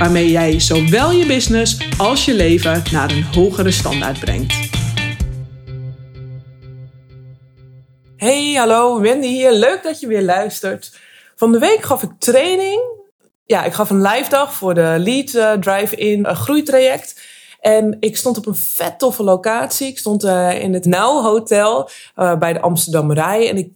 waarmee jij zowel je business als je leven naar een hogere standaard brengt. Hey, hallo, Wendy hier. Leuk dat je weer luistert. Van de week gaf ik training. Ja, ik gaf een live dag voor de Lead uh, Drive-In uh, groeitraject. En ik stond op een vet toffe locatie. Ik stond uh, in het Nauw Hotel bij de Amsterdam Rij. En ik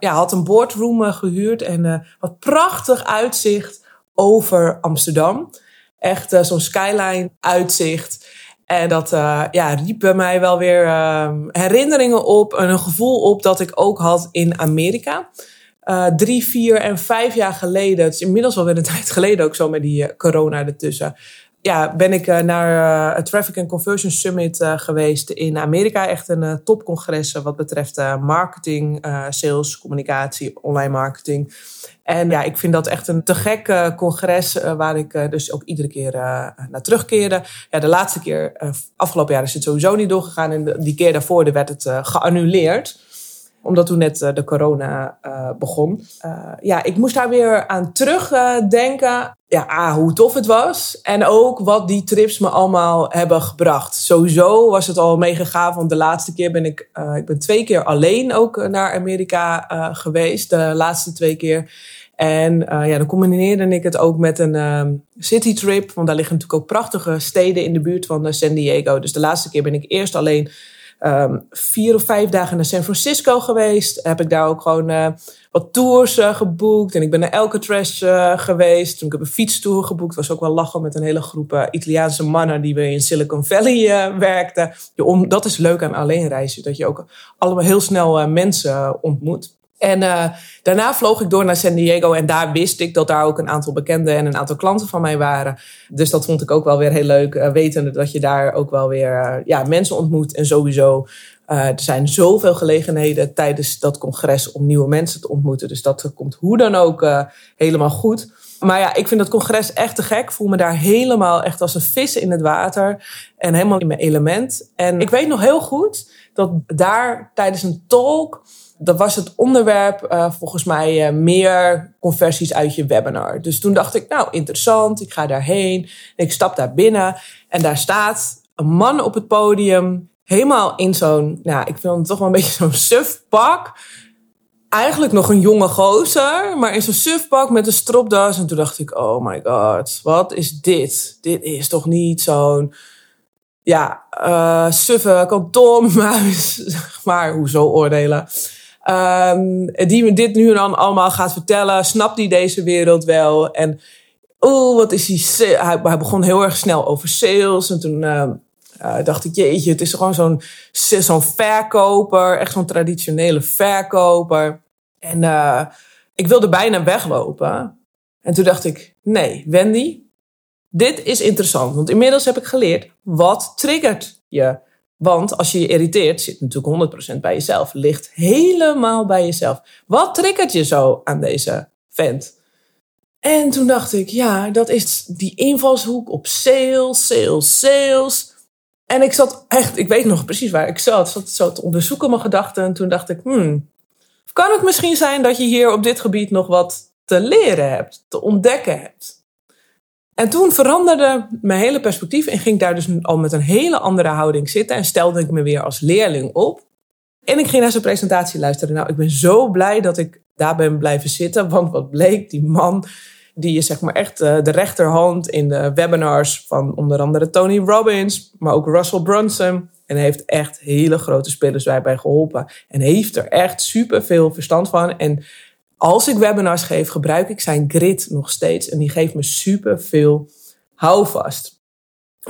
ja, had een boardroom gehuurd en wat prachtig uitzicht over Amsterdam. Echt uh, zo'n skyline uitzicht. En dat uh, ja, riep bij mij wel weer uh, herinneringen op en een gevoel op dat ik ook had in Amerika. Uh, drie, vier en vijf jaar geleden, het is inmiddels wel weer een tijd geleden ook zo met die corona ertussen. Ja, ben ik naar het Traffic and Conversion Summit geweest in Amerika. Echt een topcongres wat betreft marketing, sales, communicatie, online marketing. En ja, ik vind dat echt een te gek congres waar ik dus ook iedere keer naar terugkeerde. Ja, de laatste keer, afgelopen jaar is het sowieso niet doorgegaan. En die keer daarvoor werd het geannuleerd omdat toen net de corona begon. ja, ik moest daar weer aan terugdenken. ja, ah, hoe tof het was. En ook wat die trips me allemaal hebben gebracht. Sowieso was het al meegegaan. Want de laatste keer ben ik... ik ben twee keer alleen ook naar Amerika geweest. De laatste twee keer. En ja, dan combineerde ik het ook met een uh, citytrip. Want daar liggen natuurlijk ook prachtige steden in de buurt van San Diego. Dus de laatste keer ben ik eerst alleen um, vier of vijf dagen naar San Francisco geweest. Heb ik daar ook gewoon uh, wat tours geboekt. En ik ben naar Alcatraz geweest. Toen ik heb een fietstour geboekt. Was ook wel lachen met een hele groep Italiaanse mannen die weer in Silicon Valley werkten. Dat is leuk aan alleen reizen. Dat je ook allemaal heel snel mensen ontmoet. En uh, daarna vloog ik door naar San Diego en daar wist ik dat daar ook een aantal bekenden en een aantal klanten van mij waren. Dus dat vond ik ook wel weer heel leuk, uh, wetende dat je daar ook wel weer uh, ja, mensen ontmoet. En sowieso, er zijn zoveel gelegenheden tijdens dat congres om nieuwe mensen te ontmoeten. Dus dat komt hoe dan ook helemaal goed. Maar ja, ik vind dat congres echt te gek. voel me daar helemaal echt als een vis in het water. En helemaal in mijn element. En ik weet nog heel goed dat daar tijdens een talk dat was het onderwerp uh, volgens mij uh, meer conversies uit je webinar. Dus toen dacht ik, nou interessant, ik ga daarheen. ik stap daar binnen en daar staat een man op het podium. Helemaal in zo'n, nou ik vind het toch wel een beetje zo'n suf pak. Eigenlijk nog een jonge gozer, maar in zo'n suf pak met een stropdas. En toen dacht ik, oh my god, wat is dit? Dit is toch niet zo'n ja, uh, suffe kantoormuis, maar hoezo oordelen? Um, die me dit nu dan allemaal gaat vertellen. Snapt hij deze wereld wel? En oh, wat is hij, hij... Hij begon heel erg snel over sales. En toen uh, uh, dacht ik, jeetje, het is gewoon zo'n verkoper. Echt zo'n traditionele verkoper. En uh, ik wilde bijna weglopen. En toen dacht ik, nee, Wendy, dit is interessant. Want inmiddels heb ik geleerd, wat triggert je? Want als je je irriteert, zit natuurlijk 100% bij jezelf. Ligt helemaal bij jezelf. Wat triggert je zo aan deze vent? En toen dacht ik, ja, dat is die invalshoek op sales, sales, sales. En ik zat echt, ik weet nog precies waar ik zat. zat zo te onderzoeken mijn gedachten. En toen dacht ik, hmm, kan het misschien zijn dat je hier op dit gebied nog wat te leren hebt, te ontdekken hebt? En toen veranderde mijn hele perspectief en ging ik daar dus al met een hele andere houding zitten en stelde ik me weer als leerling op. En ik ging naar zijn presentatie luisteren. Nou, ik ben zo blij dat ik daar ben blijven zitten, want wat bleek, die man, die is zeg maar echt eh, de rechterhand in de webinars van onder andere Tony Robbins, maar ook Russell Brunson. En heeft echt hele grote spelers bij geholpen. En heeft er echt super veel verstand van. En als ik webinars geef, gebruik ik zijn grid nog steeds. En die geeft me super veel houvast.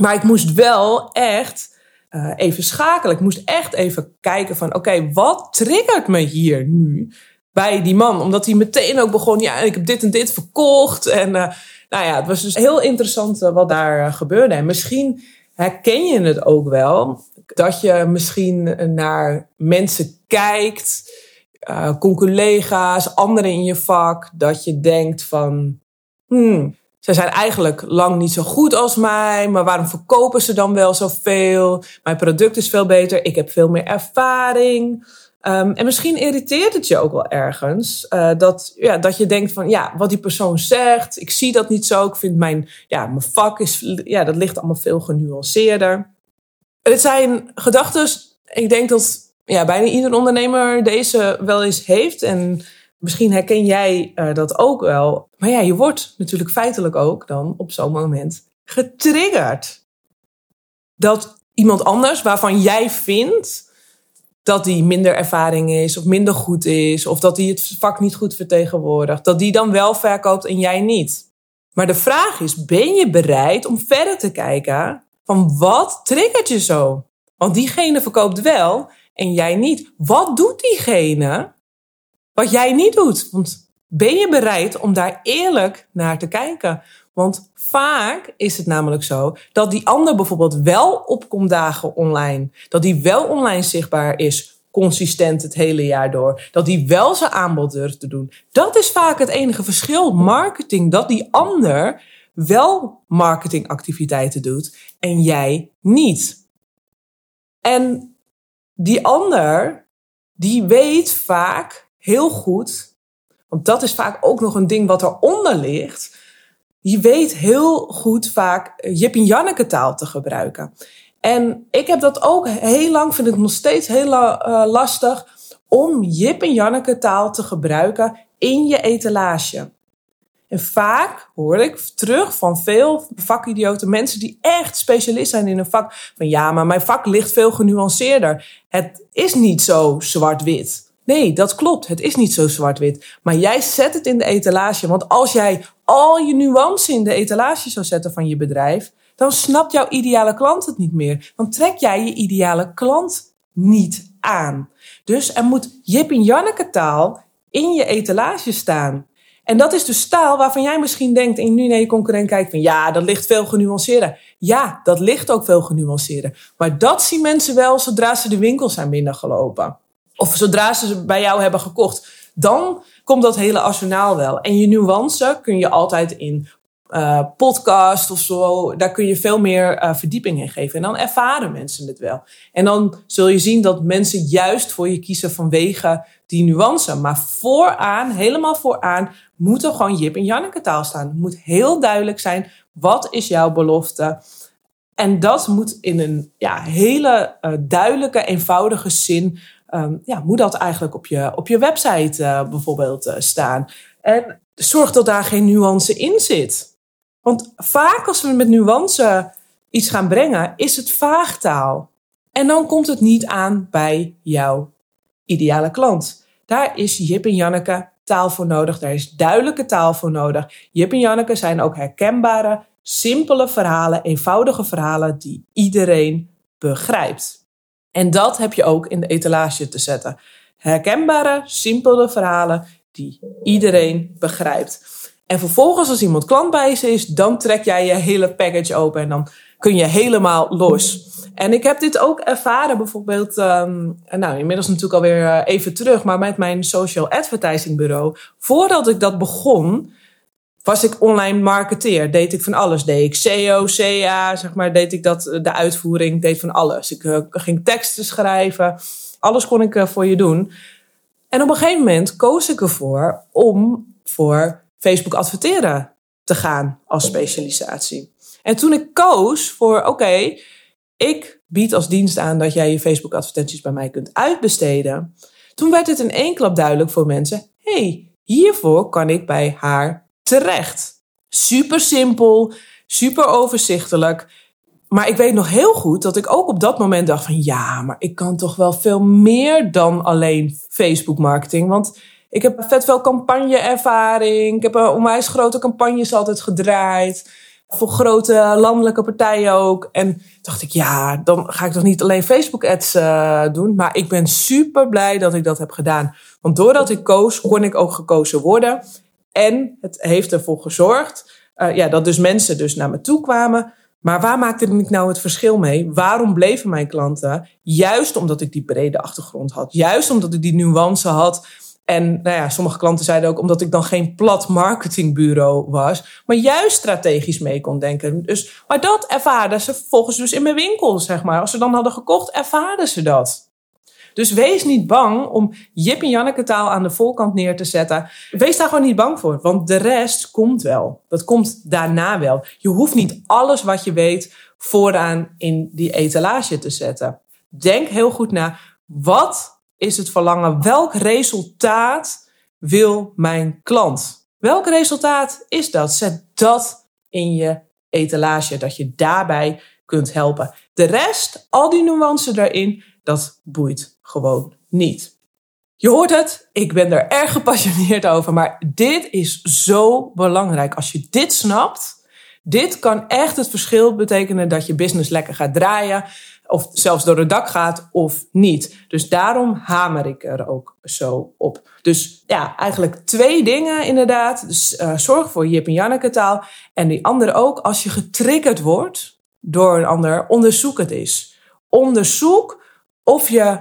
Maar ik moest wel echt uh, even schakelen. Ik moest echt even kijken van, oké, wat triggert me hier nu bij die man? Omdat hij meteen ook begon, ja, ik heb dit en dit verkocht. En uh, nou ja, het was dus heel interessant uh, wat daar gebeurde. En misschien herken je het ook wel dat je misschien naar mensen kijkt, uh, collega's, anderen in je vak, dat je denkt van, hmm, ze zijn eigenlijk lang niet zo goed als mij, maar waarom verkopen ze dan wel zoveel? Mijn product is veel beter, ik heb veel meer ervaring. Um, en misschien irriteert het je ook wel ergens uh, dat, ja, dat je denkt van ja, wat die persoon zegt, ik zie dat niet zo. Ik vind mijn, ja, mijn vak is, ja, dat ligt allemaal veel genuanceerder. Het zijn gedachten, ik denk dat ja, bijna ieder ondernemer deze wel eens heeft. En misschien herken jij uh, dat ook wel. Maar ja, je wordt natuurlijk feitelijk ook dan op zo'n moment getriggerd. Dat iemand anders waarvan jij vindt dat die minder ervaring is of minder goed is of dat die het vak niet goed vertegenwoordigt, dat die dan wel verkoopt en jij niet. Maar de vraag is, ben je bereid om verder te kijken van wat triggert je zo? Want diegene verkoopt wel en jij niet. Wat doet diegene wat jij niet doet? Want ben je bereid om daar eerlijk naar te kijken? Want vaak is het namelijk zo dat die ander bijvoorbeeld wel opkomt dagen online. Dat die wel online zichtbaar is, consistent het hele jaar door. Dat die wel zijn aanbod durft te doen. Dat is vaak het enige verschil. Marketing, dat die ander wel marketingactiviteiten doet en jij niet. En die ander, die weet vaak heel goed, want dat is vaak ook nog een ding wat eronder ligt je weet heel goed vaak Jip en Janneke taal te gebruiken. En ik heb dat ook heel lang, vind ik nog steeds heel uh, lastig, om Jip en Janneke taal te gebruiken in je etalage. En vaak hoor ik terug van veel vakidioten, mensen die echt specialist zijn in een vak, van ja, maar mijn vak ligt veel genuanceerder. Het is niet zo zwart-wit. Nee, dat klopt. Het is niet zo zwart-wit. Maar jij zet het in de etalage. Want als jij al je nuance in de etalage zou zetten van je bedrijf, dan snapt jouw ideale klant het niet meer. Dan trek jij je ideale klant niet aan. Dus er moet Jip en Janneke taal in je etalage staan. En dat is dus taal waarvan jij misschien denkt en nu naar je concurrent kijkt van ja, dat ligt veel genuanceerder. Ja, dat ligt ook veel genuanceerder. Maar dat zien mensen wel zodra ze de winkel zijn binnengelopen. Of zodra ze bij jou hebben gekocht. Dan komt dat hele arsenaal wel. En je nuance kun je altijd in uh, podcast of zo, daar kun je veel meer uh, verdieping in geven. En dan ervaren mensen het wel. En dan zul je zien dat mensen juist voor je kiezen vanwege die nuance. Maar vooraan, helemaal vooraan, moet er gewoon Jip en Janneke taal staan. Het moet heel duidelijk zijn, wat is jouw belofte? En dat moet in een ja, hele uh, duidelijke, eenvoudige zin um, ja, moet dat eigenlijk op je, op je website uh, bijvoorbeeld uh, staan. En zorg dat daar geen nuance in zit. Want vaak als we met nuance iets gaan brengen, is het vaagtaal. En dan komt het niet aan bij jouw ideale klant. Daar is Jip en Janneke taal voor nodig. Daar is duidelijke taal voor nodig. Jip en Janneke zijn ook herkenbare, simpele verhalen, eenvoudige verhalen die iedereen begrijpt. En dat heb je ook in de etalage te zetten. Herkenbare, simpele verhalen die iedereen begrijpt. En vervolgens, als iemand klant bij ze is, dan trek jij je hele package open en dan kun je helemaal los. En ik heb dit ook ervaren, bijvoorbeeld, um, nou, inmiddels natuurlijk alweer eh, even terug, maar met mijn social advertising bureau. Voordat ik dat begon, was ik online marketeer. Deed ik van alles. Deed ik SEO, CA, zeg maar. Deed ik dat, de uitvoering. Deed van alles. Ik uh, ging teksten schrijven. Alles kon ik uh, voor je doen. En op een gegeven moment koos ik ervoor om voor Facebook adverteren te gaan als specialisatie. En toen ik koos voor, oké, ik bied als dienst aan dat jij je Facebook advertenties bij mij kunt uitbesteden. Toen werd het in één klap duidelijk voor mensen, hey, hiervoor kan ik bij haar terecht. Super simpel, super overzichtelijk. Maar ik weet nog heel goed dat ik ook op dat moment dacht van ja, maar ik kan toch wel veel meer dan alleen Facebook marketing. Want ik heb vet veel campagneervaring. Ik heb een onwijs grote campagnes altijd gedraaid. Voor grote landelijke partijen ook. En dacht ik, ja, dan ga ik toch niet alleen Facebook ads uh, doen. Maar ik ben super blij dat ik dat heb gedaan. Want doordat ik koos, kon ik ook gekozen worden. En het heeft ervoor gezorgd uh, ja, dat dus mensen dus naar me toe kwamen Maar waar maakte ik nou het verschil mee? Waarom bleven mijn klanten? Juist omdat ik die brede achtergrond had. Juist omdat ik die nuance had. En nou ja, sommige klanten zeiden ook omdat ik dan geen plat marketingbureau was, maar juist strategisch mee kon denken. Dus, maar dat ervaarden ze volgens dus in mijn winkel, zeg maar. Als ze dan hadden gekocht, ervaarden ze dat. Dus wees niet bang om Jip en Janneke taal aan de voorkant neer te zetten. Wees daar gewoon niet bang voor, want de rest komt wel. Dat komt daarna wel. Je hoeft niet alles wat je weet vooraan in die etalage te zetten. Denk heel goed na, wat is het verlangen? Welk resultaat wil mijn klant? Welk resultaat is dat? Zet dat in je etalage, dat je daarbij kunt helpen. De rest, al die nuances daarin, dat boeit gewoon niet. Je hoort het, ik ben er erg gepassioneerd over, maar dit is zo belangrijk. Als je dit snapt, dit kan echt het verschil betekenen dat je business lekker gaat draaien, of zelfs door het dak gaat of niet. Dus daarom hamer ik er ook zo op. Dus ja, eigenlijk twee dingen inderdaad. Dus uh, zorg voor Jip en Janneke taal. En die andere ook, als je getriggerd wordt door een ander, onderzoek het eens. Onderzoek of je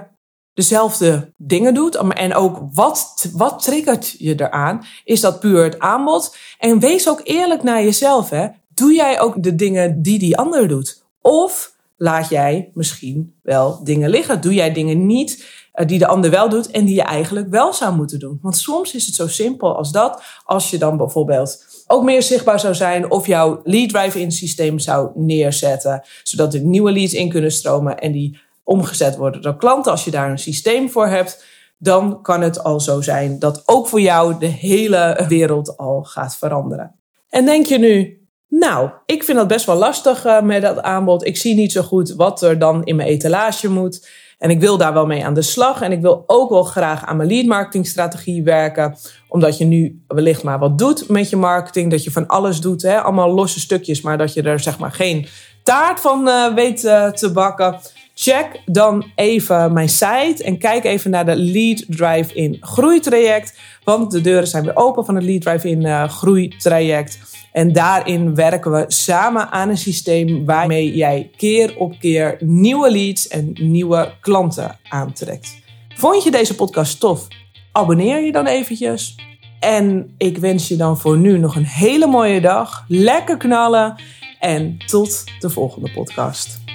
dezelfde dingen doet. En ook wat, wat triggert je eraan? Is dat puur het aanbod? En wees ook eerlijk naar jezelf. Hè? Doe jij ook de dingen die die ander doet? Of laat jij misschien wel dingen liggen? Doe jij dingen niet eh, die de ander wel doet en die je eigenlijk wel zou moeten doen? Want soms is het zo simpel als dat. Als je dan bijvoorbeeld ook meer zichtbaar zou zijn of jouw lead drive-in systeem zou neerzetten, zodat er nieuwe leads in kunnen stromen en die omgezet worden door klanten. Als je daar een systeem voor hebt, dan kan het al zo zijn dat ook voor jou de hele wereld al gaat veranderen. En denk je nu, nou, ik vind dat best wel lastig uh, met dat aanbod. Ik zie niet zo goed wat er dan in mijn etalage moet. En ik wil daar wel mee aan de slag. En ik wil ook wel graag aan mijn lead marketing strategie werken. Omdat je nu wellicht maar wat doet met je marketing. Dat je van alles doet, hè? allemaal losse stukjes. Maar dat je er zeg maar geen taart van uh, weet uh, te bakken. Check dan even mijn site en kijk even naar de Lead Drive-in groeitraject. Want de deuren zijn weer open van het Lead Drive-in uh, groeitraject. En daarin werken we samen aan een systeem waarmee jij keer op keer nieuwe leads en nieuwe klanten aantrekt. Vond je deze podcast tof? Abonneer je dan eventjes. En ik wens je dan voor nu nog een hele mooie dag. Lekker knallen en tot de volgende podcast.